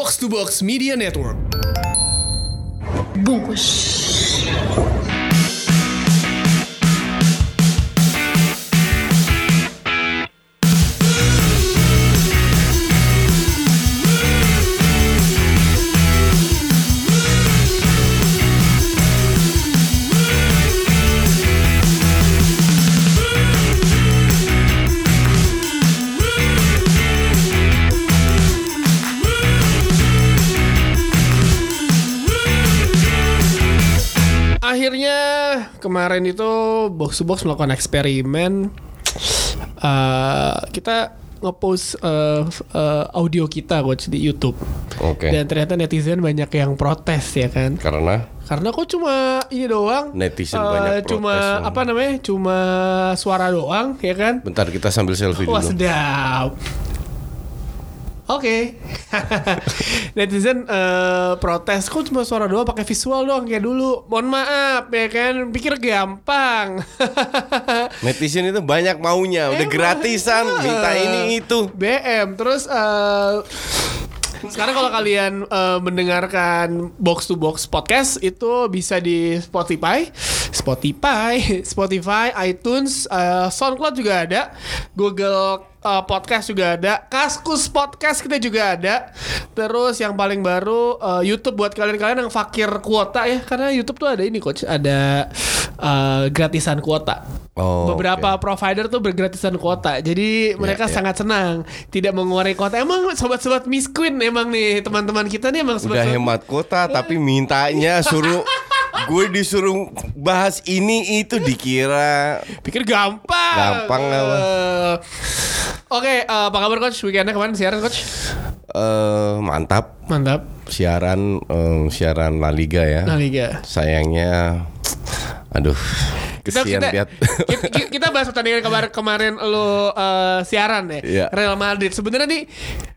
Box to Box Media Network. Bungkus. Kemarin itu Box to Box melakukan eksperimen. Eh, kita ngepost eh, eh, audio kita coach di YouTube. Oke. Dan ternyata netizen banyak yang protes ya kan. Karena Karena kok cuma ini doang. Netizen eh, banyak protes, Cuma Om. apa namanya? Cuma suara doang ya kan. bentar kita sambil selfie Wah dulu. sedap. Oke. Netizen eh, protes kok cuma suara doang pakai visual doang kayak dulu. Mohon maaf ya kan, pikir gampang. Netizen itu banyak maunya, udah Emang. gratisan, minta ini itu. BM terus eh, sekarang kalau kalian eh, mendengarkan box to box podcast itu bisa di Spotify, Spotify, Spotify, iTunes, eh, SoundCloud juga ada, Google eh, Podcast juga ada, Kaskus Podcast kita juga ada. Terus yang paling baru eh, YouTube buat kalian-kalian yang fakir kuota ya, karena YouTube tuh ada ini coach, ada eh, gratisan kuota. Oh, Beberapa oke. provider tuh bergratisan kuota. Jadi mereka ya. sangat senang tidak mengurangi kuota. Emang sobat-sobat Miss Queen emang nih teman-teman kita nih emang Udah sobat-sobat hemat kota tapi mintanya suruh gue disuruh bahas ini itu dikira pikir gampang. Gampang apa? Eh, Oke, eh, apa kabar coach? Weekendnya kemarin siaran coach? eh mantap Mantap. siaran eh, siaran La Liga ya. Nah, Liga. Sayangnya aduh Kita kesian kita, lihat kita, kita bahas pertandingan kemarin kemarin lo eh, siaran ya. Iya. Real Madrid. Sebenarnya nih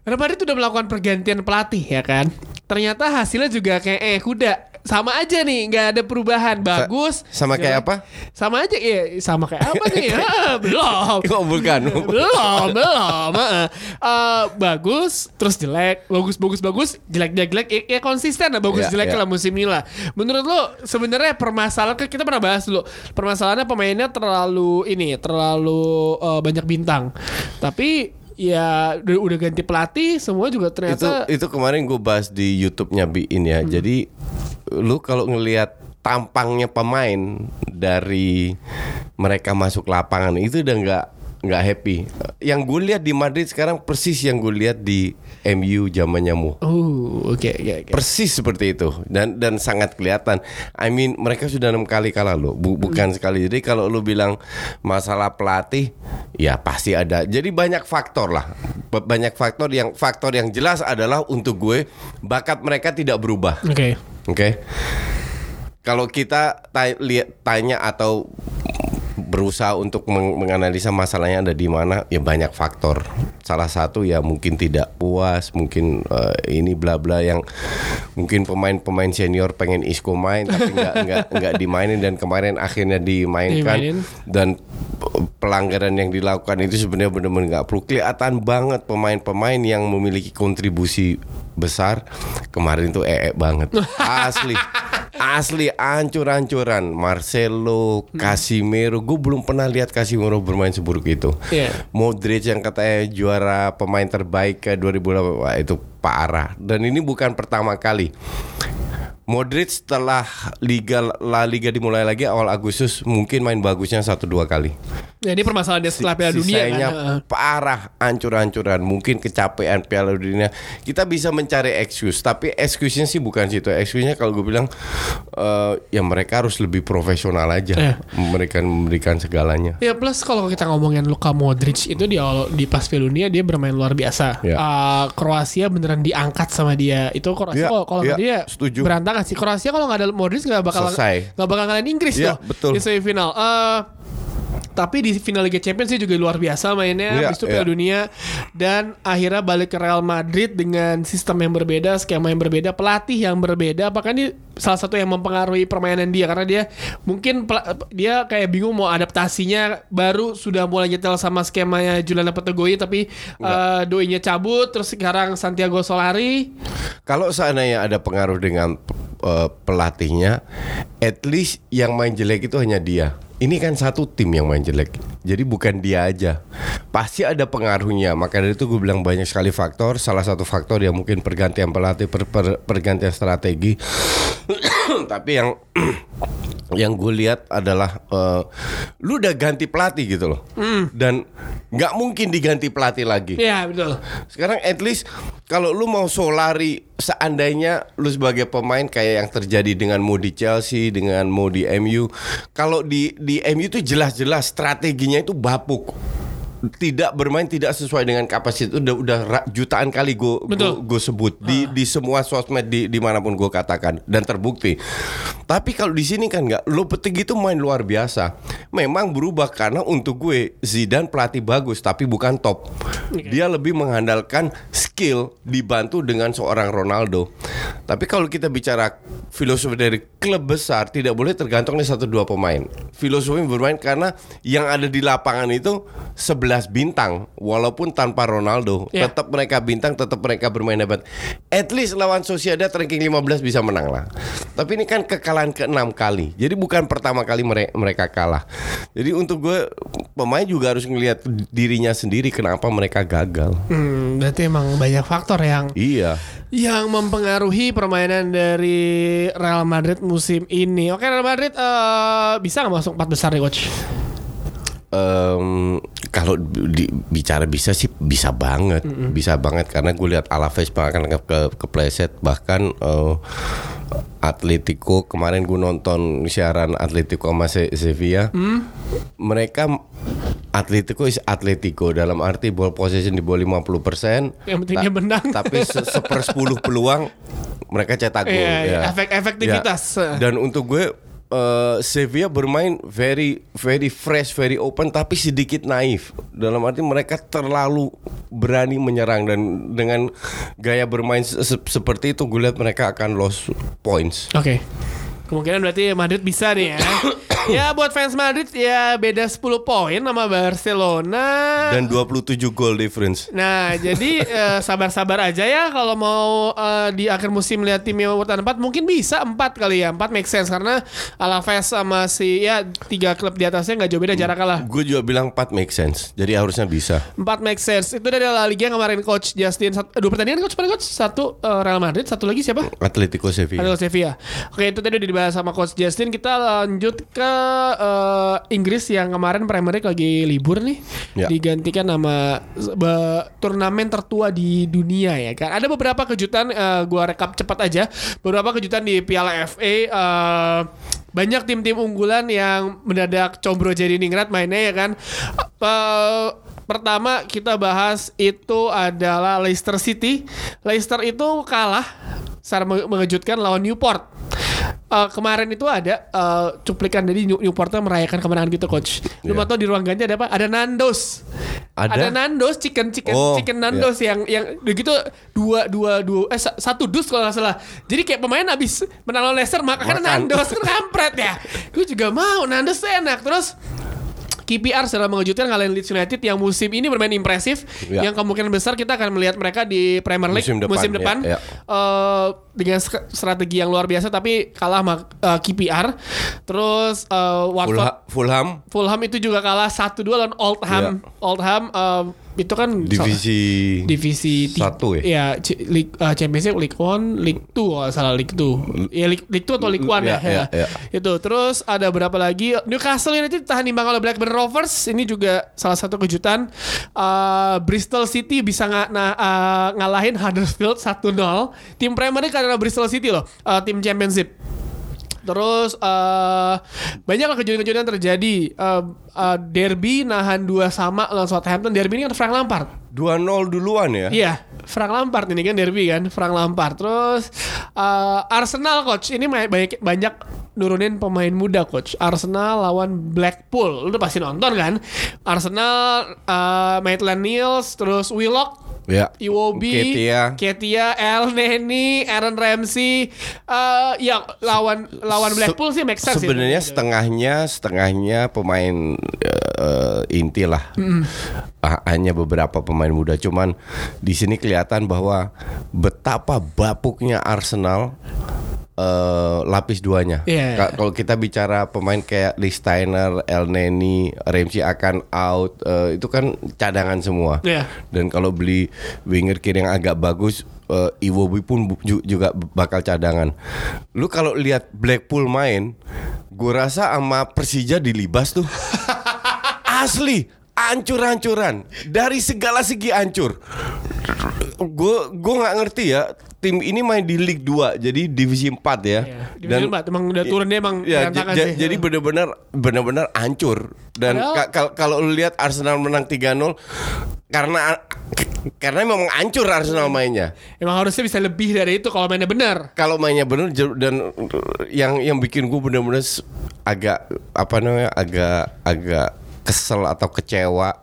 Real Madrid udah melakukan pergantian pelatih ya kan. Ternyata hasilnya juga kayak eh kuda. Sama aja nih, nggak ada perubahan. Bagus. sama kayak apa? Sama aja ya, sama kayak apa nih? Ah, belum. Kok bukan? belum, belum. Eh, bagus, terus jelek, bagus, bagus, bagus, jelek, jelek, jelek. Ya, ya konsisten lah, bagus, Ya, jelek ya. lah musim ini lah. Menurut lo sebenarnya permasalahan kan kita pernah bahas dulu. Permasalahannya pemainnya terlalu ini, terlalu eh, banyak bintang. Tapi ya udah, udah ganti pelatih, semua juga itu ternyata itu kemarin gue bahas di YouTube-nya Biin ya. Jadi lu kalau ngelihat tampangnya pemain dari mereka masuk lapangan itu udah nggak nggak happy. Yang gue lihat di Madrid sekarang persis yang gue lihat di MU zamannya Mu. Oh, oke, oke, oke. Persis seperti itu dan dan sangat kelihatan. I mean mereka sudah enam kali kalah loh, Bu- bukan sekali. Jadi kalau lu bilang masalah pelatih, ya pasti ada. Jadi banyak faktor lah, Ba- banyak faktor yang faktor yang jelas adalah untuk gue bakat mereka tidak berubah. Oke. Oke. Kalau kita ta- lihat tanya atau berusaha untuk meng- menganalisa masalahnya ada di mana, ya banyak faktor. Salah satu ya mungkin tidak puas, mungkin eh, ini bla bla yang mungkin pemain-pemain senior pengen Isco main tapi nggak nggak nggak dimainin dan kemarin akhirnya dimainkan Dimainin. dan pelanggaran yang dilakukan itu sebenarnya benar-benar nggak perlu kelihatan banget pemain-pemain yang memiliki kontribusi besar kemarin tuh ee banget. Asli asli ancur-ancuran. Marcelo Casimiro gue belum pernah lihat Casimiro bermain seburuk itu. Iya. Modric yang katanya juara pemain terbaik ke 2008 wah, itu parah. Dan ini bukan pertama kali. Modric setelah Liga La Liga dimulai lagi awal Agustus mungkin main bagusnya satu dua kali. Ya, ini permasalahan dia setelah Piala Dunia kan. Parah, ancur-ancuran, mungkin kecapean Piala Dunia. Kita bisa mencari excuse, tapi excuse-nya sih bukan situ. Excuse-nya kalau gue bilang eh, ya mereka harus lebih profesional aja, Eh. memberikan memberikan segalanya. Ya plus kalau kita ngomongin Luka Modric itu di di pas Piala Dunia dia bermain luar biasa. Ya. Uh, Kroasia beneran diangkat sama dia. Itu Kroasia Ya, kalau kalau ya, nggak dia setuju. berantakan sih. Kroasia kalau nggak ada Modric nggak bakal nggak bakal ngalahin Inggris Ya, tuh betul. di semifinal. Eh, tapi di final Liga Champions dia juga luar biasa mainnya Ya, habis itu Piala ya. Dunia dan akhirnya balik ke Real Madrid dengan sistem yang berbeda, skema yang berbeda, pelatih yang berbeda. Apakah ini salah satu yang mempengaruhi permainan dia karena dia mungkin dia kayak bingung mau adaptasinya baru sudah mulai nyetel sama skemanya Julian Lopetegui tapi eh, doinya cabut terus sekarang Santiago Solari Kalau seandainya ada pengaruh dengan uh, pelatihnya, at least yang main jelek itu hanya dia. Ini kan satu tim yang main jelek, jadi bukan dia aja. Pasti ada pengaruhnya. Maka dari itu gue bilang banyak sekali faktor. Salah satu faktor yang mungkin pergantian pelatih, per, per, pergantian strategi. Tapi yang yang gue lihat adalah uh, lu udah ganti pelatih gitu loh, dan nggak mungkin diganti pelatih lagi. Iya betul. Sekarang at least kalau lu mau Solari seandainya lu sebagai pemain kayak yang terjadi dengan mau di Chelsea dengan mau di MU kalau di di MU itu jelas-jelas strateginya itu bapuk tidak bermain tidak sesuai dengan kapasitas udah udah jutaan kali gue gue sebut di di semua sosmed di di mana pun gue katakan dan terbukti. Tapi kalau di sini kan nggak lo petik itu main luar biasa. Memang berubah karena untuk gue Zidane pelatih bagus tapi bukan top. Dia lebih mengandalkan skill dibantu dengan seorang Ronaldo. Tapi kalau kita bicara filosofi dari klub besar tidak boleh tergantung nih satu dua pemain. Filosofi bermain karena yang ada di lapangan itu 11 bintang walaupun tanpa Ronaldo. Ya. tetap mereka bintang tetap mereka bermain hebat. At least lawan Sociedad ranking 15 bisa menang lah. Tapi ini kan kekalahan ke-6 kali. Jadi bukan pertama kali mere- mereka kalah. Jadi untuk gue pemain juga harus ngelihat dirinya sendiri kenapa mereka gagal. Hmm, berarti emang banyak faktor yang iya yang mempengaruhi permainan dari Real Madrid musim ini. Oke Real Madrid eh, bisa nggak masuk empat besar nih coach? Em, kalau di, bicara bisa sih bisa banget, bisa banget karena gue lihat Alaves bahkan ke, ke kepleset bahkan eh, Atletico kemarin gue nonton siaran Atletico sama Se- Sevilla, mereka Atletico is Atletico dalam arti ball possession di bawah 50 Yang penting dia menang. tapi se seper 10 peluang mereka cetak gol. Iya, iya. ya. Efek- efektivitas. Ya. Dan untuk gue eh, Sevilla bermain very very fresh, very open tapi sedikit naif. Dalam arti mereka terlalu berani menyerang dan dengan gaya bermain se- se- seperti itu gue lihat mereka akan lost points. Oke. Kemungkinan berarti Madrid bisa nih ya. ya buat fans Madrid ya beda 10 poin sama Barcelona. Dan 27 goal difference. Nah, jadi eh, sabar-sabar aja ya kalau mau eh, di akhir musim lihat timnya urutan 4 mungkin bisa 4 kali ya. 4 make sense karena Alaves sama si ya tiga klub di atasnya nggak jauh beda jarak kalah. Gue juga bilang 4 make sense. Jadi harusnya bisa. 4 make sense. Itu dari La Liga yang kemarin coach Justin satu, dua pertandingan coach coach satu eh, Real Madrid, satu lagi siapa? Atletico Sevilla. Atletico Sevilla. Oke itu tadi udah dibahas sama Coach Justin. Kita lanjut ke eh, Inggris yang kemarin Premier League lagi libur nih. Ya. Digantikan nama be- turnamen tertua di dunia ya kan. Ada beberapa kejutan. eh, gua rekap cepat aja. Beberapa kejutan di Piala FA. eh, banyak tim-tim unggulan yang mendadak combro jadi ningrat mainnya ya kan. Eh, pertama kita bahas itu adalah Leicester City. Leicester itu kalah secara menge- mengejutkan lawan Newport. Eh, kemarin itu ada eh, cuplikan dari New- Newportnya merayakan kemenangan gitu coach. Lu Iya. mau tau di ruang ganti ada apa? Ada Nandos. Ada? Nandos chicken chicken Oh, chicken Nandos yang yang gitu dua dua dua eh sa- satu dus kalau nggak salah. Jadi kayak pemain habis menang lawan Leicester makan Makan. Nandos kan kampret ya. Gue juga mau Nandos enak. Terus KPR secara mengejutkan ngalahin Leeds United yang musim ini bermain impresif. Ya. yang kemungkinan besar kita akan melihat mereka di Premier League Musim musim depan, depan, ya, ya. Eh, dengan strategi yang luar biasa tapi kalah sama eh, KPR terus eh, Watford Fulha- Fulham. Fulham itu juga kalah 1-2 lawan Oldham. Oldham eh, itu kan divisi divisi ti- satu ya? ya League, uh, Championship League One League Two kalau salah League Two. Ya League, League Two atau League One ya, Ya, ya, ya. itu terus ada berapa lagi? Newcastle United tahan imbang oleh Blackburn Rovers. Ini juga salah satu kejutan. Uh, Bristol City bisa nga- na- uh, ngalahin Huddersfield 1-0 tim Premier adalah Bristol City loh uh, tim Championship Terus eh banyak kejadian-kejadian terjadi. Eh, eh, derby nahan dua sama lawan Southampton. Derby ini kan Frank Lampard. 2-0 duluan ya. Iya, Frank Lampard ini kan derby kan, Frank Lampard. Terus eh, Arsenal coach ini banyak banyak nurunin pemain muda coach. Arsenal lawan Blackpool, lu udah pasti nonton kan? Arsenal, eh, Maitland Niles, terus Willock, Ya. Iwobi, Ketia. Ketia, El Neni, Aaron Ramsey, eh ya lawan lawan Se- Blackpool sih make sense. ya. Sebenarnya setengahnya setengahnya pemain eh, inti lah. Ah, hanya beberapa pemain muda. Cuman di sini kelihatan bahwa betapa bapuknya Arsenal eh, lapis duanya. Ka- Kalau kita bicara pemain kayak Lee Steiner, El Neni, Ramsey akan out, eh, itu kan cadangan semua. Iya. Dan kalau beli winger kiri yang agak bagus, uh, Iwobi pun juga bakal cadangan. Lu kalau lihat Blackpool main, gue rasa sama Persija dilibas tuh. Asli, ancur-ancuran dari segala segi ancur. Gue gue nggak ngerti ya. Tim ini main di League 2 jadi divisi 4 ya. Iya, divisi empat. Emang udah turunnya emang ya, sih. jadi benar-benar benar-benar hancur dan ka- kal- kalau lu lihat Arsenal menang 3-0 karena karena memang hancur Arsenal mainnya. Emang harusnya bisa lebih dari itu kalau mainnya benar. Kalau mainnya benar dan yang yang bikin gue benar-benar agak apa namanya agak agak kesel atau kecewa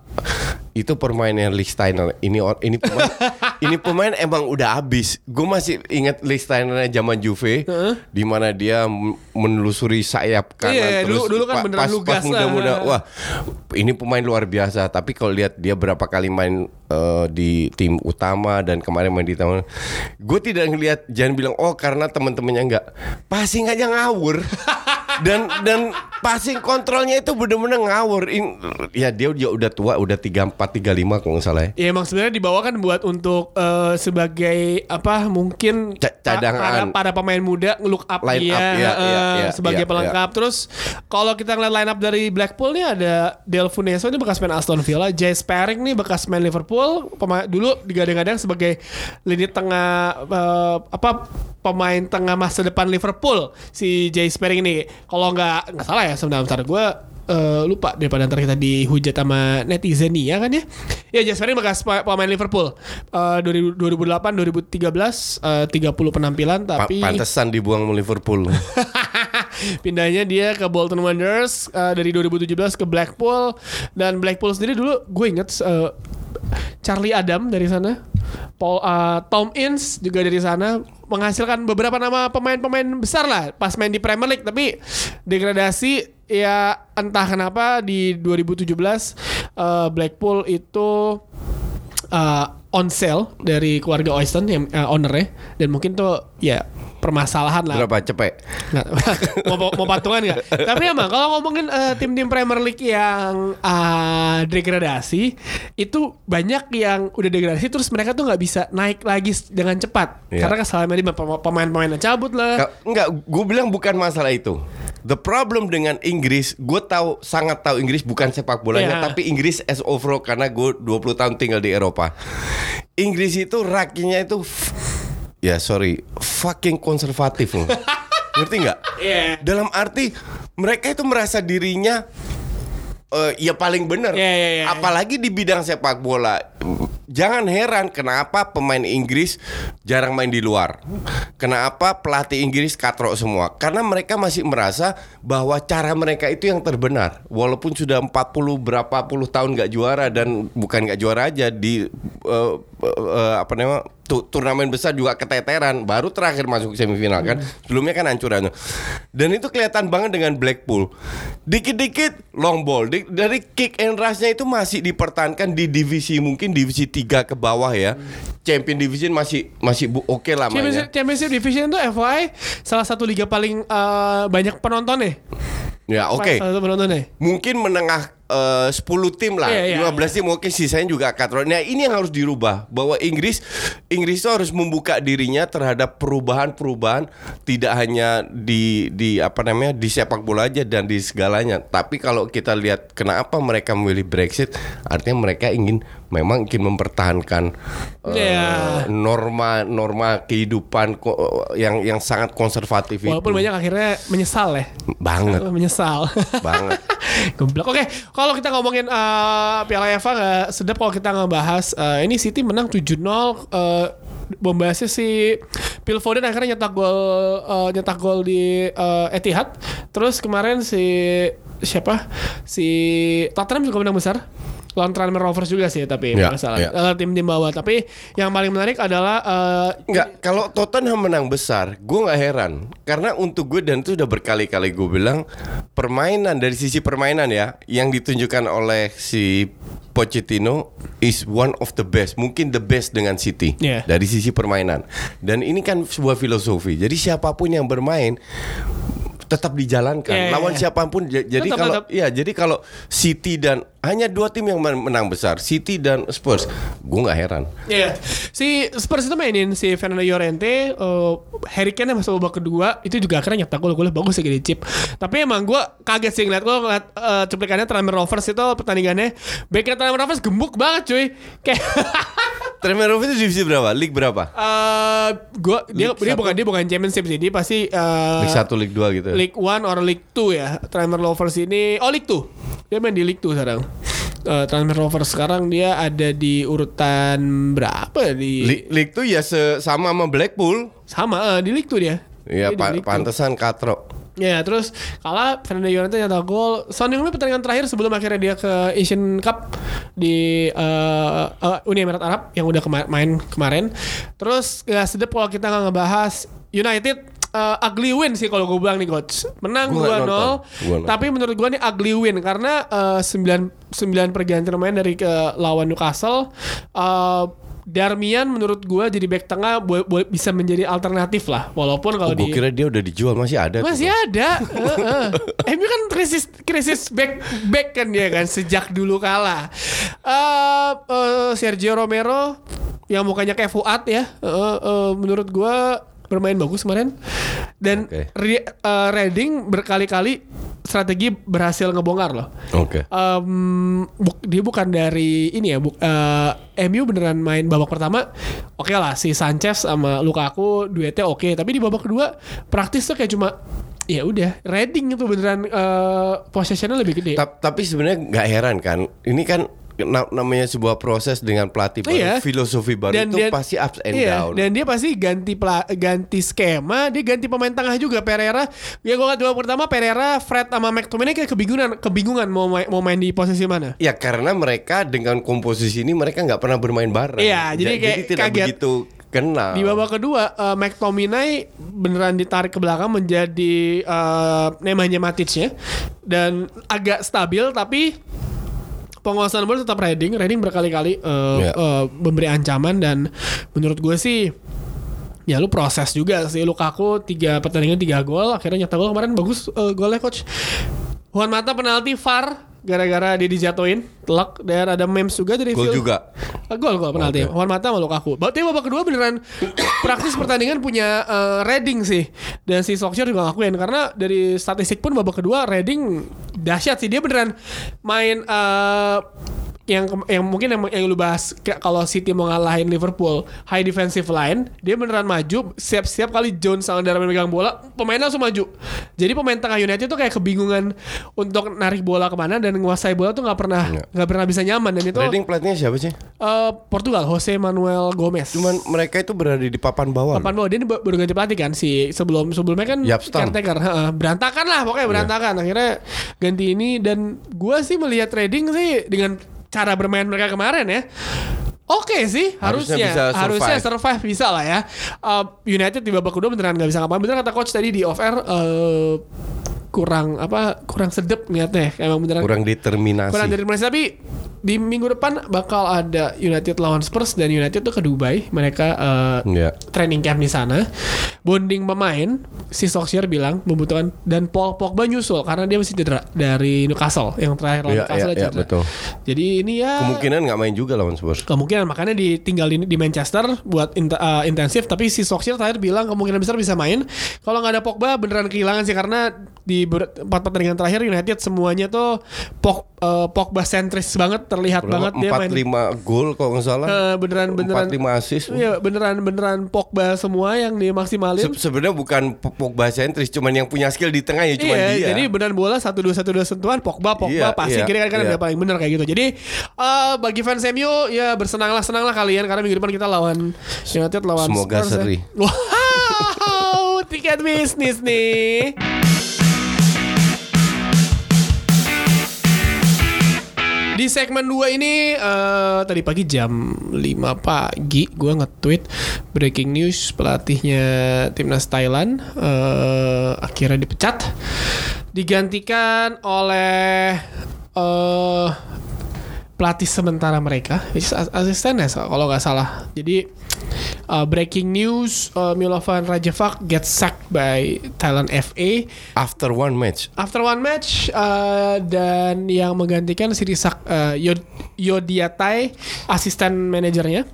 itu permainan Lee Steiner. Ini ini pemain ini pemain emang udah habis. Gue masih ingat Lee Steinernya zaman Juve di mana dia menelusuri sayap kanan Iya, terus dulu- dulu kan beneran pas, lugas pas muda-muda. lah. wah ini pemain luar biasa. Tapi kalau lihat dia berapa kali main eh, di tim utama dan kemarin main di taman gue tidak ngelihat jangan bilang oh karena teman-temannya enggak. Passing aja ngawur dan dan passing kontrolnya itu bener-bener ngawur In- ya dia dia udah tua udah 34 35 kalau nggak salah ya Ya emang sebenarnya dibawakan buat untuk eh, sebagai apa mungkin pa- cadangan. para, para pemain muda look up Line dia up, ya, eh, ya, ya, sebagai ya, pelengkap. Terus kalau kita ngeliat line up dari Blackpool nih ada Del Funeso ini bekas main Aston Villa, Jay Sparring nih bekas main Liverpool, pemain dulu digadang-gadang sebagai lini tengah eh, apa pemain tengah masa depan Liverpool si Jay Sparring ini. Kalau nggak nggak salah ya sebentar gue eh, lupa daripada ntar kita dihujat sama netizen nih ya kan ya. Ya Jay Sparring bekas pa- pemain Liverpool. Eh 2000 2008 2013 eh, 30 penampilan Pa- tapi pantesan dibuang sama Liverpool Pindahnya dia ke Bolton Wanderers uh, dari 2017 ke Blackpool dan Blackpool sendiri dulu gue inget uh, Charlie Adam dari sana, Paul uh, Tom Ince juga dari sana menghasilkan beberapa nama pemain-pemain besar lah. Pas main di Premier League tapi degradasi ya entah kenapa di 2017 uh, Blackpool itu uh, on sale dari keluarga Oyston yang uh, ownernya dan mungkin tuh ya permasalahan lah berapa cepet Nggak, mau, mau patungan nggak? Tapi emang kalau ngomongin eh, tim-tim Premier League yang ah, degradasi itu banyak yang udah degradasi terus mereka tuh nggak bisa naik lagi dengan cepat Iya. karena kesalahan di pemain-pemainnya cabut lah. Enggak, gue bilang bukan masalah itu. The problem dengan Inggris, gue tahu sangat tahu Inggris bukan sepak bolanya, Iya. tapi Inggris as overall karena gue 20 tahun tinggal di Eropa. Inggris itu rakinya itu, ya sorry, fucking konservatif loh. Ngerti nggak? Iya. Dalam arti mereka itu merasa dirinya eh, ya paling benar. Iya, iya, iya. Apalagi di bidang sepak bola. Jangan heran kenapa pemain Inggris jarang main di luar. Kenapa pelatih Inggris katrok semua? Karena mereka masih merasa bahwa cara mereka itu yang terbenar. Walaupun sudah 40 berapa puluh tahun nggak juara dan bukan nggak juara aja di eh, eh, apa namanya tu- turnamen besar juga keteteran baru terakhir masuk semifinal kan? Sebelumnya kan hancurannya. Dan itu kelihatan banget dengan Blackpool. Dikit-dikit long ball. Di- dari kick and rushnya itu masih dipertahankan di divisi mungkin divisi 3 ke bawah ya. Champion division masih masih oke lah mainnya. Championship, Championship Division itu FYI salah satu liga paling eh, banyak penonton nih. ya oke. Salah satu penonton nih. mungkin menengah eh, 10 tim lah, Iya, iya, 15 tim oke sisanya juga katrol. Nah, ini yang harus dirubah bahwa Inggris Inggris itu harus membuka dirinya terhadap perubahan-perubahan tidak hanya di di apa namanya di sepak bola aja dan di segalanya. Tapi kalau kita lihat kenapa mereka memilih Brexit, artinya mereka ingin memang ingin mempertahankan eh, Iya. norma norma kehidupan yang yang sangat konservatif Walaupun itu. banyak akhirnya menyesal ya. banget menyesal. banget. Goblok. Oke, kalau kita ngomongin eh, Piala FA nggak sedap kalau kita ngebahas eh, ini City menang 7-0 eh bombasnya si Phil Foden akhirnya nyetak gol eh, nyetak gol di eh, Etihad. Terus kemarin si siapa? Si Tottenham juga menang besar. Lawan Tranmere Rovers juga sih tapi Ya, masalah ya. Eh, tim-tim bawah. Tapi yang paling menarik adalah eh, Enggak, kalau Tottenham menang besar, gue nggak heran. Karena untuk gue dan itu udah berkali-kali gue bilang permainan dari sisi permainan ya, yang ditunjukkan oleh si Pochettino is one of the best, mungkin the best dengan City Yeah. dari sisi permainan. Dan ini kan sebuah filosofi. Jadi siapa pun yang bermain tetap dijalankan Yeah, yeah, lawan yeah. siapa pun jadi Tetap, kalau tetap. ya jadi kalau City dan hanya dua tim yang men- menang besar City dan Spurs gue nggak heran Iya, si Spurs itu mainin si Fernando Llorente, uh, Harry Kane yang masuk babak kedua itu juga akhirnya nyetak gol, golnya bagus sih gede chip. Tapi emang gue kaget sih ngeliat gue ngeliat uh, cuplikannya Tranmere Rovers itu pertandingannya, backnya Tranmere Rovers gemuk banget cuy, kayak League itu divisi berapa? League berapa? uh, gua dia League dia satu. bukan dia bukan championship sih, dia pasti uh, League 1, League 2 gitu. League One or League Two ya. Tranmere Rovers ini, oh League Two, dia main di League Two sekarang. Uh, Tranmere Rovers sekarang dia ada di urutan berapa ya di League, League tuh ya se- sama sama Blackpool. sama uh, di League Two dia. Ya Dia di pa- pantesan katro. Ya terus kalah Fernando Llorente nyetak gol. Son Heung-min pertandingan terakhir sebelum akhirnya dia ke Asian Cup di eh, eh, Uni Emirat Arab yang udah kema- main kemarin. Terus gak sedep kalau kita nggak ngebahas United eh, ugly win sih kalau gue bilang nih coach. Menang Gua nggak 2-0. nonton. Gua nonton. Tapi menurut gue nih ugly win karena eh, 9 9 pergantian pemain dari ke lawan Newcastle eh, Darmian menurut gue jadi back tengah boleh, boleh bisa menjadi alternatif lah walaupun Oh, kalau gue di kira dia udah dijual masih ada. tuh. masih ada. Heeh. MU kan krisis krisis back back kan dia kan sejak dulu kalah. Eh, eh, Sergio Romero yang mukanya kayak Fuad ya. eh, eh, menurut gua bermain bagus kemarin. Dan Oke. Ri- eh, Reading berkali-kali strategi berhasil ngebongkar loh. Oke. Em, buk- dia bukan dari ini ya, buk, eh, MU beneran main babak pertama, oke lah si Sanchez sama Lukaku duetnya oke, tapi di babak kedua praktis tuh kayak cuma ya udah Reading itu beneran eh, possessionnya lebih gede. Ta- tapi sebenarnya nggak heran kan. Ini kan namanya sebuah proses dengan pelatih baru, Iya. filosofi baru itu dia- pasti ups and iya, down. Dan dia pasti ganti pela- ganti skema, dia ganti pemain tengah juga Pereira. Ya gue liat dua pertama Pereira, Fred sama McTominay kayak kebingungan, kebingungan mau main, mau main di posisi mana. Ya karena mereka dengan komposisi ini mereka nggak pernah bermain bareng. Iya, jadi Ja- kayak tidak kaget. begitu kenal. Di babak kedua uh, McTominay beneran ditarik ke belakang menjadi uh, Nemanja Matic ya dan agak stabil tapi penguasaan bola tetap Reading. Reading berkali-kali uh, Ya. uh, memberi ancaman dan menurut gue sih ya lu proses juga sih. Lukaku tiga pertandingan tiga gol. Akhirnya nyetak gol. Kemarin bagus uh, golnya coach. Juan Mata penalti VAR gara-gara dia dijatuhin telak dan ada memes juga dari Gol juga. Ah, Gol gol penalti. Oke. Juan Mata sama Lukaku. Berarti babak kedua beneran praktis pertandingan punya eh, Reading sih. Dan si Solskjaer juga ngakuin karena dari statistik pun babak kedua Reading dahsyat sih dia beneran main eh, yang yang mungkin yang, yang lu bahas kayak kalau City mau ngalahin Liverpool high defensive line dia beneran maju siap-siap kali Jones sama Darwin megang bola pemainnya langsung maju jadi pemain tengah United tuh kayak kebingungan untuk narik bola ke mana dan menguasai bola tuh nggak pernah Iya. nggak pernah bisa nyaman dan itu Reading pelatihnya siapa sih? Eh, Portugal Jose Manuel Gomez. Cuman mereka itu berada di papan bawah. papan bawah dia ini baru ganti pelatih kan si sebelum sebelumnya kan Yapstam. caretaker heeh, berantakan lah pokoknya Iya. berantakan akhirnya ganti ini dan gua sih melihat trading sih dengan cara bermain mereka kemarin ya Oke sih Harusnya harusnya bisa harusnya survive. survive bisa lah ya. Uh, United di babak kedua beneran nggak bisa ngapain. Bener kata coach tadi di off air uh, kurang apa kurang sedep niatnya emang beneran Kurang determinasi. kurang dari Malaysia tapi di minggu depan bakal ada United lawan Spurs dan United tuh ke Dubai mereka eh, Ya. training camp di sana bonding pemain si Solskjaer bilang membutuhkan dan Paul Pogba nyusul karena dia masih cedera dari Newcastle yang terakhir lawan Iya, Newcastle dia iya, cedera. betul. jadi ini ya Kemungkinan nggak main juga lawan Spurs. kemungkinan makanya ditinggal di, di Manchester buat int- eh, intensif tapi si Solskjaer terakhir bilang kemungkinan besar bisa main kalau nggak ada Pogba beneran kehilangan sih karena di empat pertandingan terakhir United semuanya tuh Pog, eh, Pogba sentris banget terlihat banget dia Empat main lima gol kalau nggak salah. Eh, beneran beneran Empat lima assist. Iya beneran beneran Pogba semua yang dimaksimalin. Se- Sebenarnya bukan Pogba sentris, cuman yang punya skill di tengah ya cuma iya, dia. jadi beneran bola satu dua satu dua sentuhan Pogba Pogba Iya, passing iya, kiri kan kan iya. paling bener kayak gitu. Jadi eh, bagi fans MU ya bersenanglah senanglah kalian karena minggu depan kita lawan United lawan Semoga Spurs ya. seri. Wow, tiket bisnis nih. Di segmen 2 ini eh, tadi pagi jam 5 pagi gue nge-tweet breaking news pelatihnya timnas Thailand eh, akhirnya dipecat. Digantikan oleh eh pelatih sementara mereka, which is as- asistennya kalau nggak salah. Jadi uh, breaking news, uh, Milovan Rajavac gets sacked by Thailand FA After one match. after one match uh, dan yang menggantikan Sirisak uh, Yod Yodiatai asisten manajernya.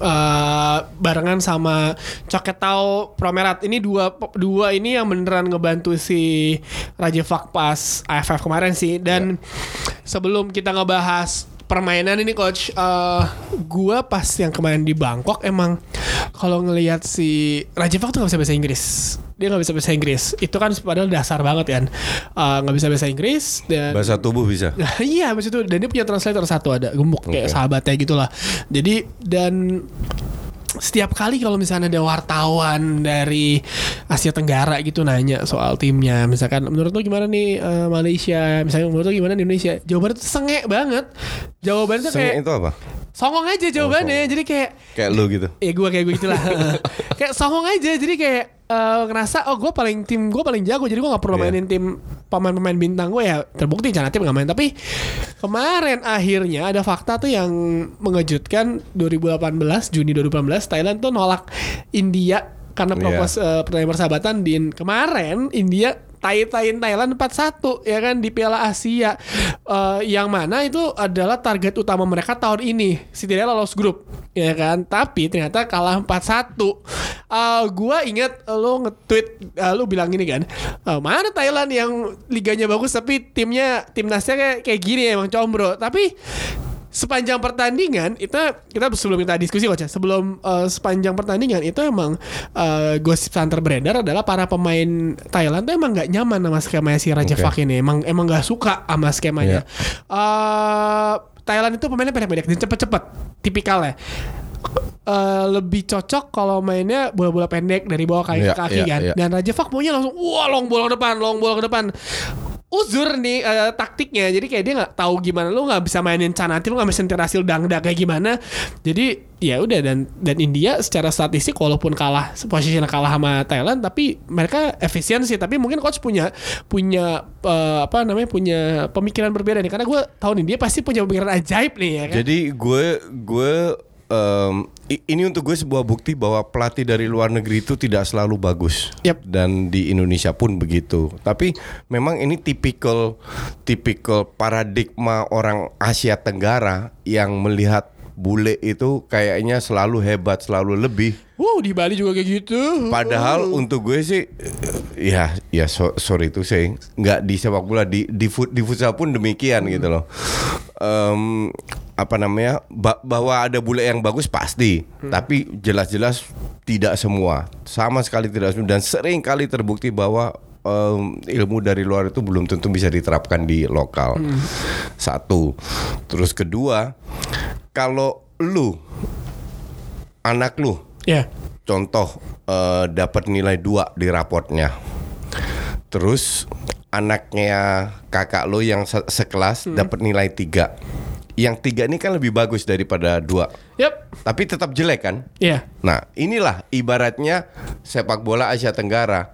Uh, barengan sama Coketau Promerat. Ini dua dua ini yang beneran ngebantu si Raja Fak pas AFF kemarin sih. Dan sebelum kita ngebahas permainan ini coach uh, gua pas yang kemarin di Bangkok emang kalau ngelihat si Raja Fak tuh nggak bisa bahasa Inggris dia nggak bisa bahasa Inggris itu kan padahal dasar banget kan Uh, nggak bisa bahasa Inggris dan Bahasa tubuh bisa. Nah, iya habis itu dan dia punya translator satu ada gemuk kayak Oke. sahabatnya gitulah. Jadi dan setiap kali kalau misalnya ada wartawan dari Asia Tenggara gitu nanya soal timnya, misalkan menurut lo gimana nih eh, Malaysia, misalnya menurut lo gimana nih Indonesia, jawabannya tuh sengek banget. Jawabannya tuh kayak itu apa? songong aja jawabannya. Jadi kayak Kayak lu gitu. ya gue kayak gue gitulah kayak songong aja jadi kayak eh, ngerasa oh gue paling tim gue paling jago jadi gue nggak perlu Iya. mainin tim pemain-pemain bintang gue ya terbukti Cana tim nggak main tapi kemarin akhirnya ada fakta tuh yang mengejutkan 2018 Juni 2018 Thailand tuh nolak India karena Iya. propos eh, pertandingan persahabatan di kemarin India tai-tain Thailand 4-1 ya kan di Piala Asia. Eh, yang mana itu adalah target utama mereka tahun ini setidaknya lolos grup ya kan. Tapi ternyata kalah 4-1 Eh, gua ingat lo nge-tweet eh, lo bilang gini kan eh, mana Thailand yang liganya bagus tapi timnya timnasnya kayak kayak gini emang combro. Tapi sepanjang pertandingan itu kita sebelum kita diskusi coach ya, sebelum eh, sepanjang pertandingan itu emang eh, gosip santer beredar adalah para pemain Thailand tuh emang nggak nyaman sama skemanya si Raja Oke. Fak ini. Emang emang nggak suka sama skemanya. Eh, Thailand itu pemainnya pendek-pendek dan cepet-cepet tipikalnya. Eh, lebih cocok kalau mainnya bola-bola pendek dari bawah kaki Iya, ke kaki iya, kan. iya. dan Raja Fak maunya langsung wah long bola ke depan long bola ke depan uzur nih eh, taktiknya. Jadi kayak dia nggak tahu gimana lu nggak bisa mainin canati lu nggak bisa nyetir hasil dangda kayak gimana. Jadi ya udah dan dan India secara statistik walaupun kalah posisinya kalah sama Thailand tapi mereka efisiensi tapi mungkin coach punya punya eh, apa namanya punya pemikiran berbeda nih. Karena gue tahun ini dia pasti punya pemikiran ajaib nih ya kan? Jadi gue gue i- ini untuk gue sebuah bukti bahwa pelatih dari luar negeri itu tidak selalu bagus. Yap. Dan di Indonesia pun begitu. Tapi memang ini tipikal tipikal paradigma orang Asia Tenggara yang melihat bule itu kayaknya selalu hebat, selalu lebih. Wow di Bali juga kayak gitu Padahal untuk gue sih ya ya so- sorry itu saya nggak di sepak bola di di, fut- di futsal pun demikian gitu loh. Em, apa namanya ba- bahwa ada bule yang bagus pasti, tapi jelas-jelas tidak semua, sama sekali tidak semua. Dan sering kali terbukti bahwa em, ilmu dari luar itu belum tentu bisa diterapkan di lokal. Satu, terus kedua, kalau lu anak lu ya. contoh eh, dapat nilai 2 di raportnya. Terus anaknya kakak lo yang se- sekelas dapat nilai 3. Yang tiga ini kan lebih bagus daripada dua. yep Tapi tetap jelek kan? ya Nah, inilah ibaratnya sepak bola Asia Tenggara.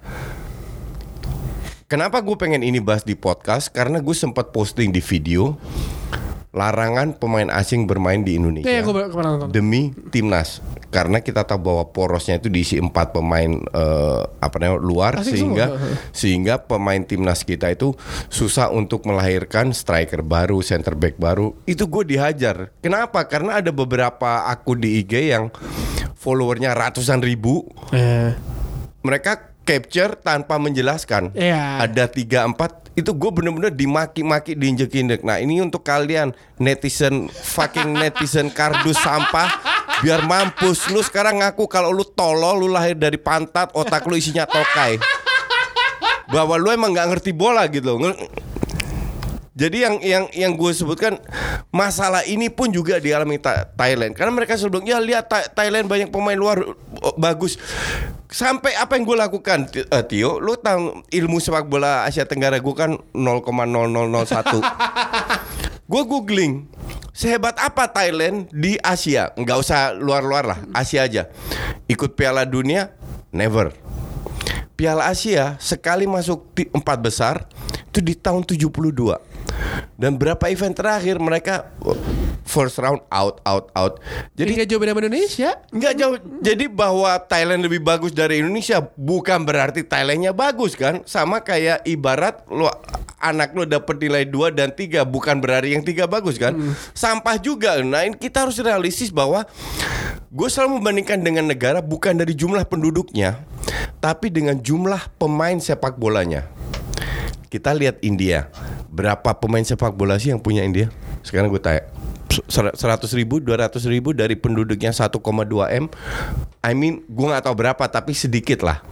Kenapa gue pengen ini bahas di podcast? Karena gue sempat posting di video larangan pemain asing bermain di Indonesia. Ya demi timnas. Karena kita tahu bahwa porosnya itu diisi empat pemain eh, apa namanya luar Asing sehingga semua. sehingga pemain timnas kita itu susah untuk melahirkan striker baru center back baru. Itu gue dihajar. Kenapa? Karena ada beberapa akun di IG yang followernya ratusan ribu. Eh, mereka capture tanpa menjelaskan. Iya. ada tiga empat itu gue bener-bener dimaki-maki diinjek-injek nah ini untuk kalian netizen fucking netizen kardus sampah. Biar mampus. Lu sekarang ngaku kalau lu tolol lu lahir dari pantat otak lu isinya tokai. Bahwa lu emang nggak ngerti bola gitu. Nge- jadi yang yang yang gue sebutkan masalah ini pun juga dialami Tha- Thailand karena mereka bilang ya lihat Tha- Thailand banyak pemain luar oh, bagus sampai apa yang gue lakukan eh, Tio lu tahu ilmu sepak bola Asia Tenggara gue kan 0,0001 Gue googling sehebat apa Thailand di Asia. Nggak usah luar-luar lah, Asia aja. Ikut Piala Dunia, never. Piala Asia sekali masuk di empat besar itu di tahun 72. Dan berapa event terakhir mereka first round out out out. Jadi nggak jauh beda sama Indonesia. nggak jauh. Jadi bahwa Thailand lebih bagus dari Indonesia bukan berarti Thailandnya bagus kan? Sama kayak ibarat lo anak lo dapet nilai 2 dan 3 bukan berarti yang tiga bagus kan? Sampah juga. Nah, ini kita harus realistis bahwa gue selalu membandingkan dengan negara bukan dari jumlah penduduknya, tapi dengan jumlah pemain sepak bolanya. Kita lihat India. Berapa pemain sepak bola sih yang punya India? Sekarang gue tanya. 100 ribu, 200 ribu dari penduduknya 1,2 M. I mean, gue nggak tahu berapa, tapi sedikit lah.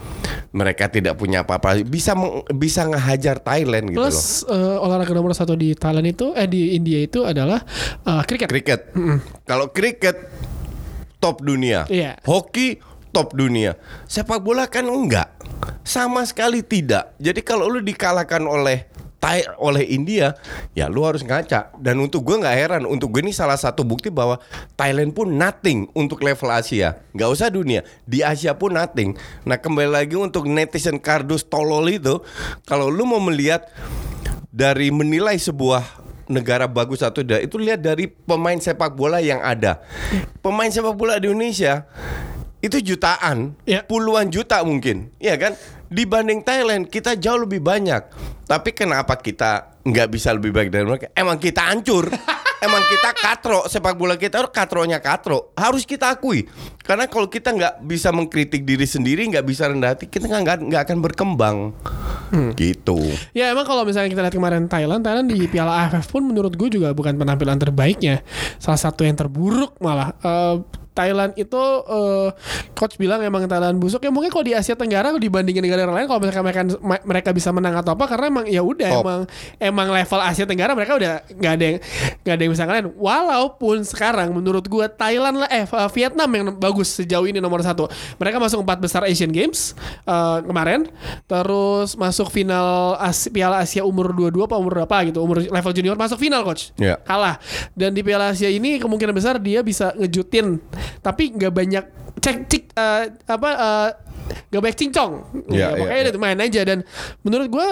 Mereka tidak punya apa-apa. Bisa meng- bisa ngehajar Thailand gitu loh. Plus eh, olahraga nomor satu di Thailand itu eh di India itu adalah eh, kriket. Kriket. Kalau kriket top dunia. Iya. Hoki top dunia. Sepak bola kan enggak. Sama sekali tidak. Jadi kalau lu dikalahkan oleh Thai oleh India, ya lu harus ngaca. Dan untuk gue nggak heran, untuk gue ini salah satu bukti bahwa Thailand pun nothing untuk level Asia. Nggak usah dunia, di Asia pun nothing. Nah kembali lagi untuk netizen kardus tolol itu, kalau lu mau melihat dari menilai sebuah negara bagus atau tidak itu lihat dari pemain sepak bola yang ada. Pemain sepak bola di Indonesia itu jutaan, Ya. puluhan juta mungkin, ya kan? Dibanding Thailand kita jauh lebih banyak. Tapi kenapa kita nggak bisa lebih baik dari mereka? Emang kita hancur. Emang kita katro sepak bola kita katronya katro harus kita akui karena kalau kita nggak bisa mengkritik diri sendiri nggak bisa rendah hati kita nggak nggak- akan berkembang gitu Ya emang kalau misalnya kita lihat kemarin Thailand, Thailand di Piala AFF pun menurut gue juga bukan penampilan terbaiknya. Salah satu yang terburuk malah. Eh, Thailand itu eh, coach bilang emang Thailand busuk. Ya mungkin kalau di Asia Tenggara dibandingin negara lain kalau misalkan mereka mereka bisa menang atau apa karena emang ya udah emang emang level Asia Tenggara mereka udah nggak ada yang nggak ada yang bisa ngalahin. Walaupun sekarang menurut gue Thailand lah eh Vietnam yang bagus sejauh ini nomor satu. Mereka masuk empat besar Asian Games eh, kemarin. Terus masuk final As- Piala Asia umur 22 apa umur berapa gitu umur level junior masuk final coach. Ya. kalah. Dan di Piala Asia ini kemungkinan besar dia bisa ngejutin tapi nggak banyak cek cik eh, apa eh, nggak banyak cincong Ya, Ya, ya, makanya ya. dia main aja dan menurut gue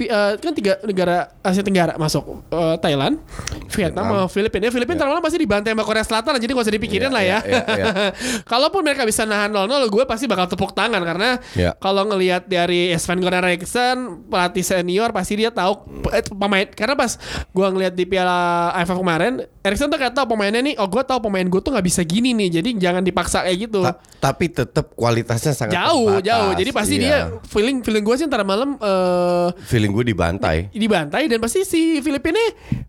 eh, kan tiga negara Asia Tenggara masuk Eh, Thailand, Vietnam, sama Filipina. Ya, Filipina terlalu masih dibantai sama Korea Selatan, jadi gak usah dipikirin Iya, lah ya. iya, iya, Kalaupun mereka bisa nahan 0-0, gue pasti bakal tepuk tangan karena Iya. kalau ngelihat dari Sven Goran Eriksson, pelatih senior pasti dia tahu eh, pemain. Karena pas gue ngelihat di Piala AFF kemarin, Eriksson tuh kayak tahu pemainnya nih, oh gue tahu pemain gue tuh nggak bisa gini nih, jadi jangan dipaksa kayak gitu. Ta- tapi tetap kualitasnya sangat jauh terbatas. jauh jadi pasti Iya. dia feeling feeling gue sih ntar malam eh feeling gue dibantai. dibantai dan pasti si Filipina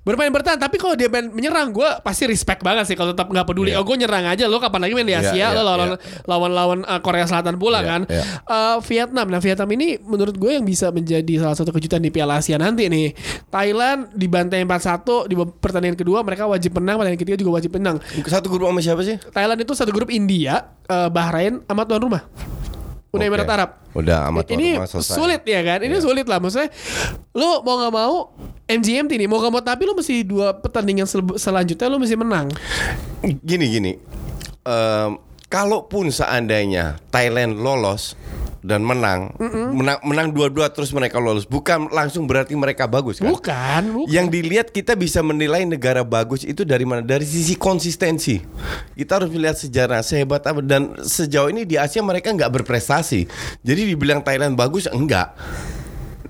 bermain bertahan tapi kalau dia main menyerang gue pasti respect banget sih kalau tetap nggak peduli Iya. oh gue nyerang aja lo kapan lagi main di Iya, Asia iya, lo lawan iya. lawan lawan uh, Korea Selatan pula Iya, kan iya. Uh, Vietnam nah Vietnam ini menurut gue yang bisa menjadi salah satu kejutan di Piala Asia nanti nih Thailand dibantai 4-1 di pertandingan kedua mereka wajib menang pertandingan ketiga juga wajib menang Satu grup sama siapa sih? Thailand itu satu grup India uh, Bahrain sama tuan rumah Uni. Emirat Arab. Udah amat ini sulit ya kan? Ini sulit lah. Maksudnya lu mau nggak mau MGMT nih mau nggak mau tapi lu mesti dua pertandingan sel- selanjutnya lu mesti menang. Gini gini. Em, kalaupun seandainya Thailand lolos dan menang, menang menang dua-dua terus mereka lolos, bukan langsung berarti mereka bagus kan? bukan, bukan. Yang dilihat kita bisa menilai negara bagus itu dari mana? Dari sisi konsistensi. Kita harus melihat sejarah sehebat apa dan sejauh ini di Asia mereka nggak berprestasi. Jadi dibilang Thailand bagus enggak.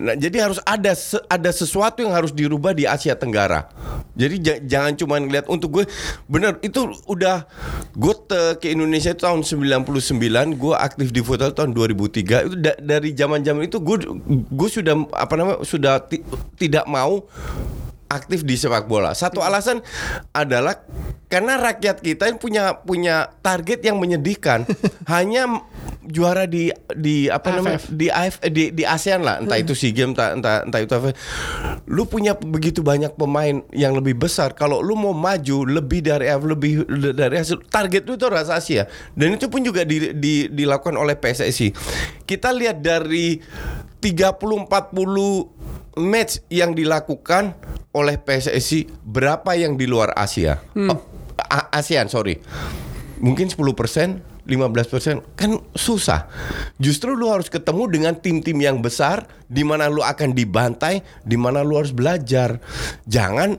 Nah, jadi harus ada ada sesuatu yang harus dirubah di Asia Tenggara. Jadi ja- jangan cuma ngeliat untuk gue bener itu udah gue ke Indonesia itu tahun 99, gue aktif di futsal tahun 2003. Itu da- dari zaman-zaman itu gue gue sudah apa namanya sudah ti- tidak mau aktif di sepak bola. Satu alasan adalah karena rakyat kita yang punya punya target yang menyedihkan. Hanya juara di di apa namanya AFF. di AF di di ASEAN lah, entah itu SEA Games entah entah, entah itu apa. Lu punya begitu banyak pemain yang lebih besar. Kalau lu mau maju lebih dari AFF, lebih dari hasil target lu itu rasa Asia. Dan itu pun juga di, di, dilakukan oleh PSSI. Kita lihat dari 30 40 match yang dilakukan oleh PSSI berapa yang di luar Asia? Oh, A- ASEAN, sorry. Mungkin 10%, 15% kan susah. Justru lu harus ketemu dengan tim-tim yang besar di mana lu akan dibantai, di mana lu harus belajar. Jangan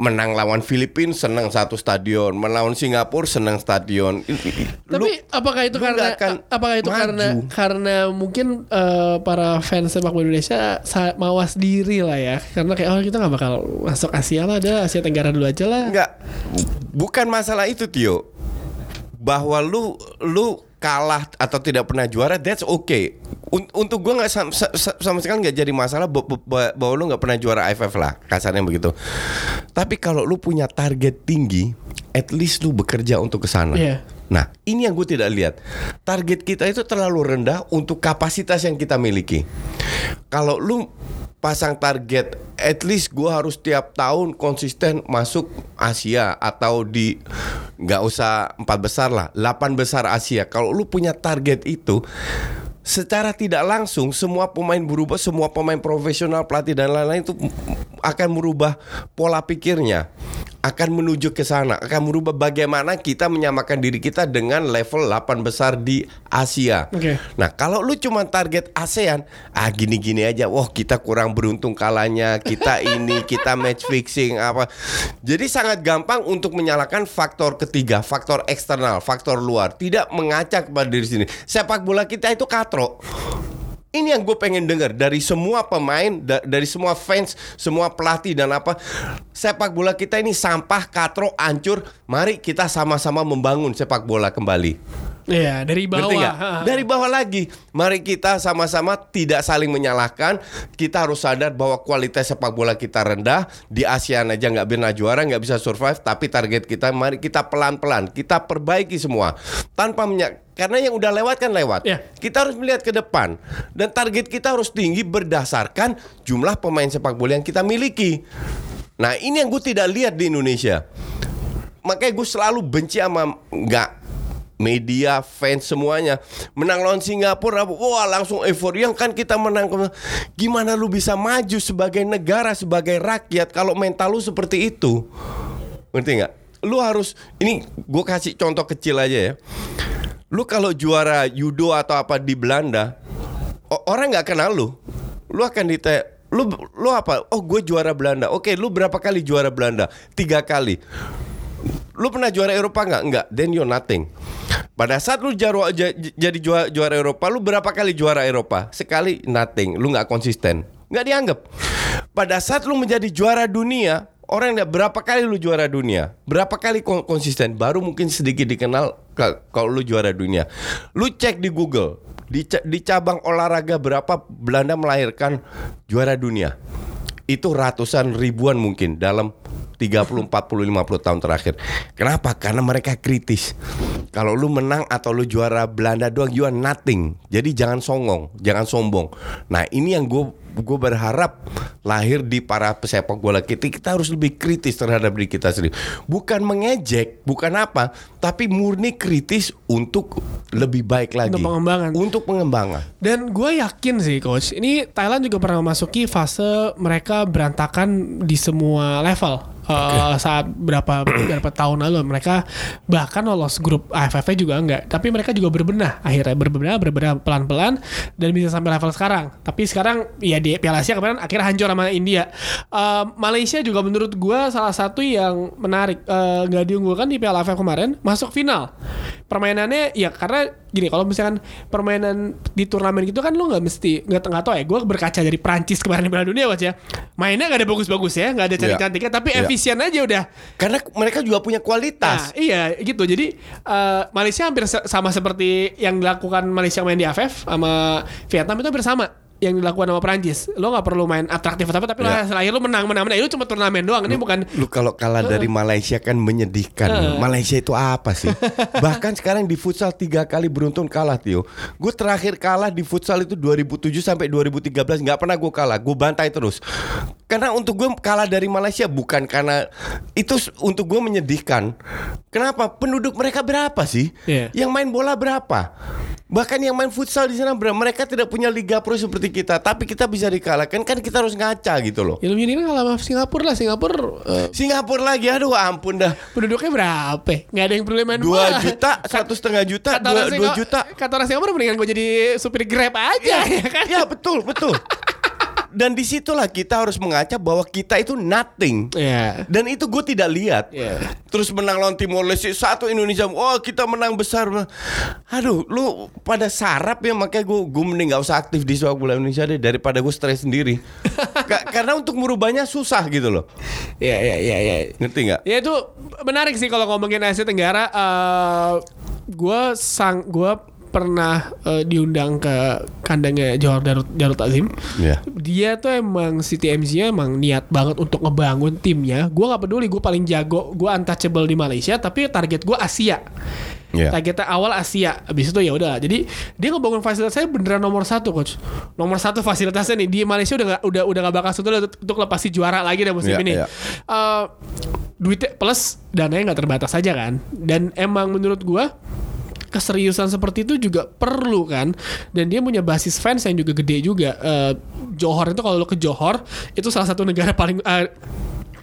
menang lawan Filipina senang satu stadion, melawan Singapura senang stadion. Lu- Tapi apakah itu karena akan apakah itu maju. karena karena mungkin eh, para fans sepak bola Indonesia mawas diri lah ya karena kayak oh kita nggak bakal masuk Asia lah ada Asia Tenggara dulu aja lah. Enggak, bukan masalah itu Tio. Bahwa lu lu kalah atau tidak pernah juara, that's okay. Un- untuk gua nggak sam- sa- sa- sama sekali nggak jadi masalah ba- ba- ba- bahwa lu nggak pernah juara AFF lah, kasarnya begitu. Tapi kalau lu punya target tinggi, at least lu bekerja untuk ke sana. Iya. Nah, ini yang gue tidak lihat. Target kita itu terlalu rendah untuk kapasitas yang kita miliki. Kalau lu pasang target, at least gue harus tiap tahun konsisten masuk Asia atau di nggak usah empat besar lah, 8 besar Asia. Kalau lu punya target itu, secara tidak langsung semua pemain berubah, semua pemain profesional, pelatih dan lain-lain itu akan merubah pola pikirnya akan menuju ke sana, akan merubah bagaimana kita menyamakan diri kita dengan level 8 besar di Asia. Oke. Nah, kalau lu cuma target ASEAN, ah gini-gini aja, wah kita kurang beruntung kalahnya, kita ini, kita match fixing apa. Jadi sangat gampang untuk menyalahkan faktor ketiga, faktor eksternal, faktor luar, tidak mengacak pada diri sendiri. Sepak bola kita itu katro. Ini yang gue pengen dengar dari semua pemain, da- dari semua fans, semua pelatih dan apa. Sepak bola kita ini sampah, katro, hancur. Mari kita sama-sama membangun sepak bola kembali. Iya dari bawah. Dari bawah lagi. Mari kita sama-sama tidak saling menyalahkan. Kita harus sadar bahwa kualitas sepak bola kita rendah. Di ASEAN aja nggak pernah juara, nggak bisa survive. Tapi target kita, mari kita pelan-pelan. Kita perbaiki semua. Tanpa menyak karena yang udah lewat kan lewat. Ya. Kita harus melihat ke depan. Dan target kita harus tinggi berdasarkan jumlah pemain sepak bola yang kita miliki. Nah ini yang gue tidak lihat di Indonesia. Makanya gue selalu benci sama nggak media, fans semuanya menang lawan Singapura, wah langsung euforia kan kita menang. Gimana lu bisa maju sebagai negara, sebagai rakyat kalau mental lu seperti itu? Ngerti nggak? Lu harus ini gue kasih contoh kecil aja ya. Lu kalau juara judo atau apa di Belanda, orang nggak kenal lu. Lu akan ditanya, lu lu apa? Oh gue juara Belanda. Oke, lu berapa kali juara Belanda? Tiga kali. Lu pernah juara Eropa nggak? Nggak. Then you're nothing. Pada saat lu jaru, ja- j- jadi juara, juara Eropa, lu berapa kali juara Eropa? Sekali nothing. Lu nggak konsisten. Nggak dianggap. Pada saat lu menjadi juara dunia, orang nggak berapa kali lu juara dunia? Berapa kali kon- konsisten? Baru mungkin sedikit dikenal ka- kalau lu juara dunia. Lu cek di Google. Di, di cabang olahraga berapa Belanda melahirkan juara dunia? Itu ratusan ribuan mungkin dalam 30, 40, 50 tahun terakhir. Kenapa? Karena mereka kritis. Kalau lu menang atau lu juara Belanda doang, you are nothing. Jadi jangan songong, jangan sombong. Nah ini yang gue gue berharap lahir di para pesepak bola kita. Kita harus lebih kritis terhadap diri kita sendiri. Bukan mengejek, bukan apa, tapi murni kritis untuk lebih baik lagi. Untuk pengembangan. Untuk pengembangan. Dan gue yakin sih coach, ini Thailand juga pernah memasuki fase mereka berantakan di semua level. Eh, saat berapa berapa tahun lalu mereka bahkan lolos grup AFF juga enggak. Tapi mereka juga berbenah akhirnya berbenah berbenah pelan-pelan dan bisa sampai level sekarang. Tapi sekarang ya di Piala Asia kemarin akhirnya hancur sama India. Eh, Malaysia juga menurut gua salah satu yang menarik Eh, nggak diunggulkan di Piala AFF kemarin masuk final. Permainannya ya karena gini kalau misalkan permainan di turnamen gitu kan lu nggak mesti nggak nggak tahu ya gue berkaca dari Prancis kemarin di Piala Dunia Coach ya mainnya nggak ada bagus-bagus ya nggak ada cantik-cantiknya tapi Iya. efisien aja udah Karena mereka juga punya Nah, kualitas. iya gitu. Jadi eh, Malaysia hampir sama seperti yang dilakukan Malaysia main di AFF sama Vietnam itu hampir sama yang dilakukan sama Prancis. Lo nggak perlu main atraktif apa tapi lo Ya. hasil akhir lo menang menang menang. Itu cuma turnamen doang. Ini bukan Lu kalau kalah dari Malaysia kan menyedihkan. Malaysia itu apa sih? Bahkan sekarang di futsal tiga kali beruntun kalah, Tio. Gue terakhir kalah di futsal itu 2007 sampai 2013 nggak pernah gue kalah. Gue bantai terus. Karena untuk gue kalah dari Malaysia bukan karena itu untuk gue menyedihkan. Kenapa? Penduduk mereka berapa sih? Iya. Yang main bola berapa? Bahkan yang main futsal di sana Bram, mereka tidak punya liga pro seperti kita, tapi kita bisa dikalahkan kan kita harus ngaca gitu loh. Ya ini kalau sama Singapura lah Singapura eh, Singapura lagi, aduh ampun dah. penduduknya berapa? Nggak ada yang perlu main Dua juta, satu setengah juta, dua, juta. Kata orang Singapura mendingan gue jadi supir Grab aja ya kan? Ya betul, betul. Dan di situlah kita harus mengaca bahwa kita itu nothing. Iya. Dan itu gue tidak lihat. Iya. Terus menang lawan Timor Leste satu Indonesia. Oh kita menang besar. Aduh, lu pada sarap ya makanya gue gue mending gak usah aktif di sepak bola Indonesia deh daripada gue stres sendiri. Ka- karena untuk merubahnya susah gitu loh. Iya iya iya iya. Ngerti nggak? Ya itu menarik sih kalau ngomongin Asia Tenggara. eh gue sang gue pernah eh, diundang ke kandangnya Johor Darut Darut Azim. Iya. Dia tuh emang si TMZ emang niat banget untuk ngebangun timnya. Gue nggak peduli, gue paling jago, gue untouchable di Malaysia. Tapi target gue Asia. Iya. Targetnya awal Asia. Abis itu ya udah. Jadi dia ngebangun fasilitasnya beneran nomor satu coach. Nomor satu fasilitasnya nih di Malaysia udah gak, udah udah gak bakal sulit untuk, untuk lepas si juara lagi deh musim Iya, ini. iya. Eh, duitnya plus dananya nggak terbatas aja kan. Dan emang menurut gua keseriusan seperti itu juga perlu kan? Dan dia punya basis fans yang juga gede juga. Eh, Johor itu kalau lo ke Johor itu salah satu negara paling eh,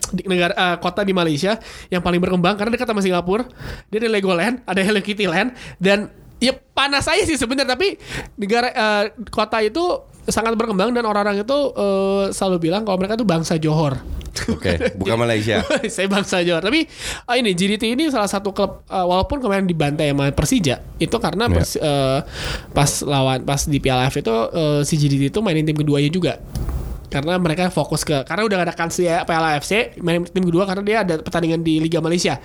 di negara eh, kota di Malaysia yang paling berkembang karena dekat sama Singapura. Dia ada Legoland ada Hello Kitty Land dan ya panas aja sih sebenarnya tapi negara eh, kota itu sangat berkembang dan orang-orang itu eh, selalu bilang kalau mereka tuh bangsa Johor Oke, bukan Malaysia. saya bangsa Johor. Tapi ah, ini GDT ini salah satu klub uh, walaupun kemarin dibantai sama Persija itu karena Iya. Persi- uh, pas lawan pas di Piala AFF itu uh, si GDT itu mainin tim keduanya juga. Karena mereka fokus ke karena udah gak ada kans ya Piala AFC main tim kedua karena dia ada pertandingan di Liga Malaysia.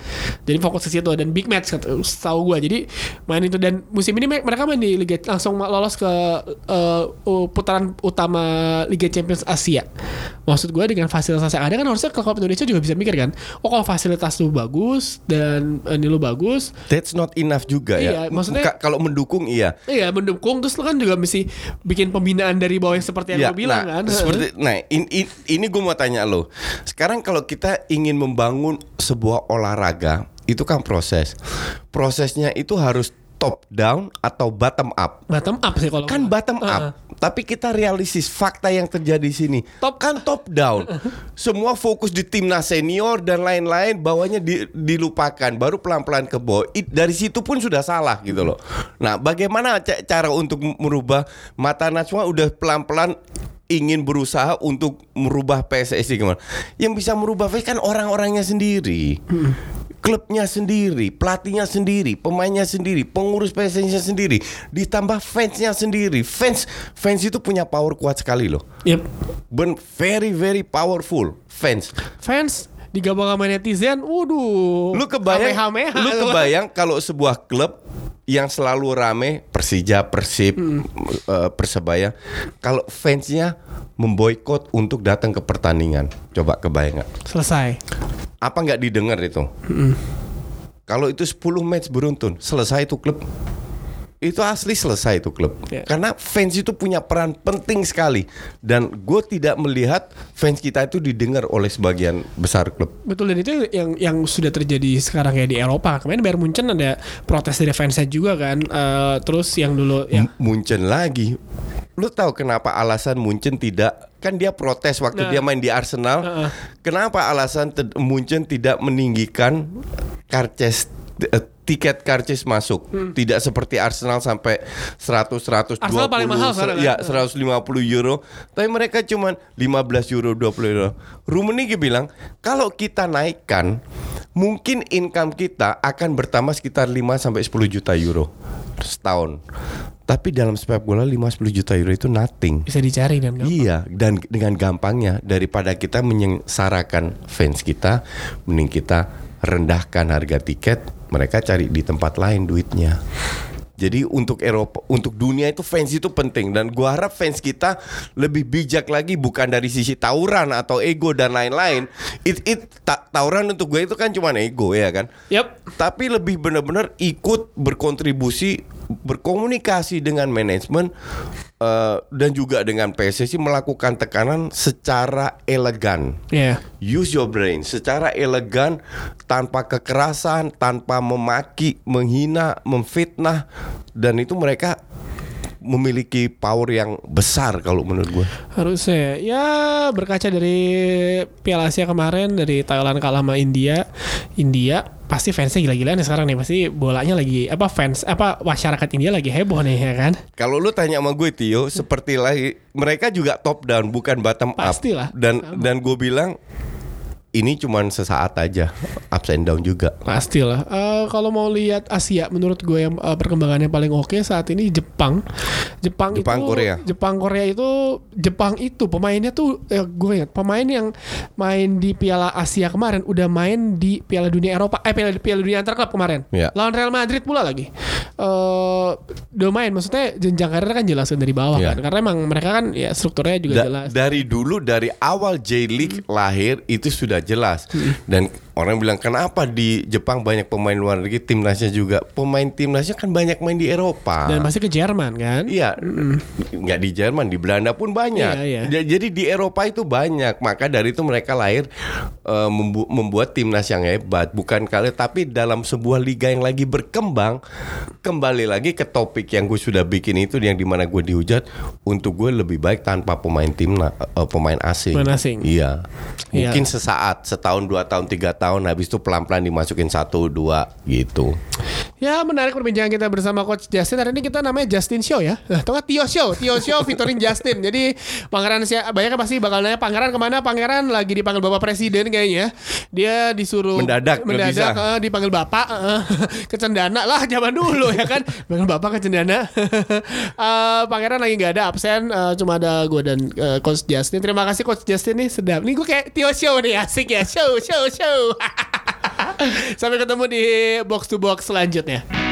Jadi fokus ke situ dan big match setahu gua. Jadi main itu dan musim ini me- mereka main di Liga langsung lolos ke uh, uh, putaran utama Liga Champions Asia. Maksud gue dengan fasilitas yang ada kan harusnya klub Indonesia juga bisa mikir kan. Oh kalau fasilitas lu bagus dan eh, ini lu bagus, That's not enough juga Iya, ya. maksudnya- Ka- kalau mendukung iya. iya mendukung terus lu kan juga mesti bikin pembinaan dari bawah yang seperti yang Ya, lu bilang nah, kan. Seperti, nah, in- in- ini gue mau tanya lo. Sekarang kalau kita ingin membangun sebuah olahraga, itu kan proses. Prosesnya itu harus top down atau bottom up. Bottom up sih kalau Kan bottom Heeh. up, tapi kita realistis fakta yang terjadi di sini. Top- kan top down. Semua fokus di timnas senior dan lain-lain, bawahnya di- dilupakan, baru pelan-pelan ke bawah. It- dari situ pun sudah salah gitu loh. Nah, bagaimana ca- cara untuk merubah mata Najwa udah pelan-pelan ingin berusaha untuk merubah PSSI gimana? Yang bisa merubah PSSI kan orang-orangnya sendiri. Klubnya sendiri, pelatihnya sendiri, pemainnya sendiri, pengurus PSSI-nya sendiri, ditambah fansnya sendiri. Fans fans itu punya power kuat sekali loh. Yep. Ben very very powerful fans. Fans digabung sama netizen, waduh. Lu kebayang Hameha-meha lu kebayang kalau sebuah klub yang selalu rame Persija, Persib, eh, Persebaya, kalau fansnya memboikot untuk datang ke pertandingan. Coba kebayang? Selesai. Apa nggak didengar itu? Kalau itu 10 match beruntun, selesai itu klub. Itu asli selesai itu klub. Ya. Karena fans itu punya peran penting sekali dan gue tidak melihat fans kita itu didengar oleh sebagian besar klub. Betul dan itu yang yang sudah terjadi sekarang ya di Eropa. Kemarin Bayern Munchen ada protes dari fansnya juga kan. Eh, terus yang dulu yang Munchen lagi. Lu tahu kenapa alasan Munchen tidak kan dia protes waktu Nah. dia main di Arsenal. Heeh. Kenapa alasan Munchen tidak meninggikan karces eh, tiket karcis masuk tidak seperti Arsenal sampai 100 120 Hmm. Arsenal paling mahal sekarang, ya kan? 150 euro tapi mereka cuman 15 euro 20 euro Rummenigge bilang kalau kita naikkan mungkin income kita akan bertambah sekitar 5 sampai 10 juta euro setahun tapi dalam sepak bola 5 10 juta euro itu nothing bisa dicari dan gampang. Iya, dan dengan gampangnya daripada kita menyengsarakan fans kita, mending kita rendahkan harga tiket, mereka cari di tempat lain duitnya. Jadi untuk Eropa, untuk dunia itu fans itu penting dan gua harap fans kita lebih bijak lagi bukan dari sisi tawuran atau ego dan lain-lain. It, it ta- tawuran untuk gue itu kan cuma ego ya kan. Yap. Tapi lebih benar-benar ikut berkontribusi berkomunikasi dengan manajemen eh, dan juga dengan PSSI melakukan tekanan secara elegan. Ya. Use your brain secara elegan tanpa kekerasan, tanpa memaki, menghina, memfitnah dan itu mereka memiliki power yang besar kalau menurut gue. Harusnya ya berkaca dari Piala Asia kemarin dari Thailand kalah sama India, India pasti fansnya gila-gilaan ya sekarang nih pasti bolanya lagi apa fans apa masyarakat India lagi heboh nih ya kan Kalau lu tanya sama gue Tio, seperti lagi mereka juga top down bukan bottom up. Pastilah. Dan dan gue bilang ini cuman sesaat aja, ups and down juga. pastilah Eh, kalau mau lihat Asia menurut gue yang eh, perkembangannya paling oke saat ini Jepang Jepang, Jepang, itu Korea. Jepang Korea itu Jepang itu pemainnya tuh eh, gue ingat pemain yang main di Piala Asia kemarin udah main di Piala Dunia Eropa eh Piala, Piala Dunia Antar Klub kemarin Iya. lawan Real Madrid pula lagi eh udah main maksudnya jenjang karir kan jelas dari bawah Iya. kan karena emang mereka kan ya strukturnya juga Da- jelas dari dulu dari awal J League lahir itu sudah jelas. Dan orang bilang kenapa di Jepang banyak pemain luar negeri timnasnya juga pemain timnasnya kan banyak main di Eropa dan masih ke Jerman kan Iya, nggak di Jerman, di Belanda pun banyak. Iya, iya. Ja- Jadi di Eropa itu banyak. Maka dari itu mereka lahir eh, membu- membuat timnas yang hebat. Bukan kali, tapi dalam sebuah liga yang lagi berkembang. Kembali lagi ke topik yang gue sudah bikin itu, yang di mana gue dihujat. Untuk gue lebih baik tanpa pemain timnas, eh, pemain asing. Pemain asing. Iya. Iya. Mungkin sesaat, setahun, dua tahun, tiga tahun. Habis itu pelan-pelan dimasukin satu, dua, gitu. Ya menarik perbincangan kita bersama Coach Justin. Hari ini kita namanya Justin Show ya. Atau nggak? Tio Show. Tio Show featuring Justin. Jadi Pangeran siapa Banyak pasti bakal nanya Pangeran ke mana? Pangeran lagi dipanggil Bapak Presiden kayaknya Dia disuruh Mendadak, Mendadak eh, Dipanggil Bapak eh, Ke Cendana lah zaman dulu ya kan? Panggil Bapak ke Cendana Eh, Pangeran lagi nggak ada absen eh, Cuma ada gue dan eh, Coach Justin. Terima kasih Coach Justin nih Sedap. Nih gue kayak Tio Show nih Asik ya. Show show show Sampai ketemu di box to box selanjutnya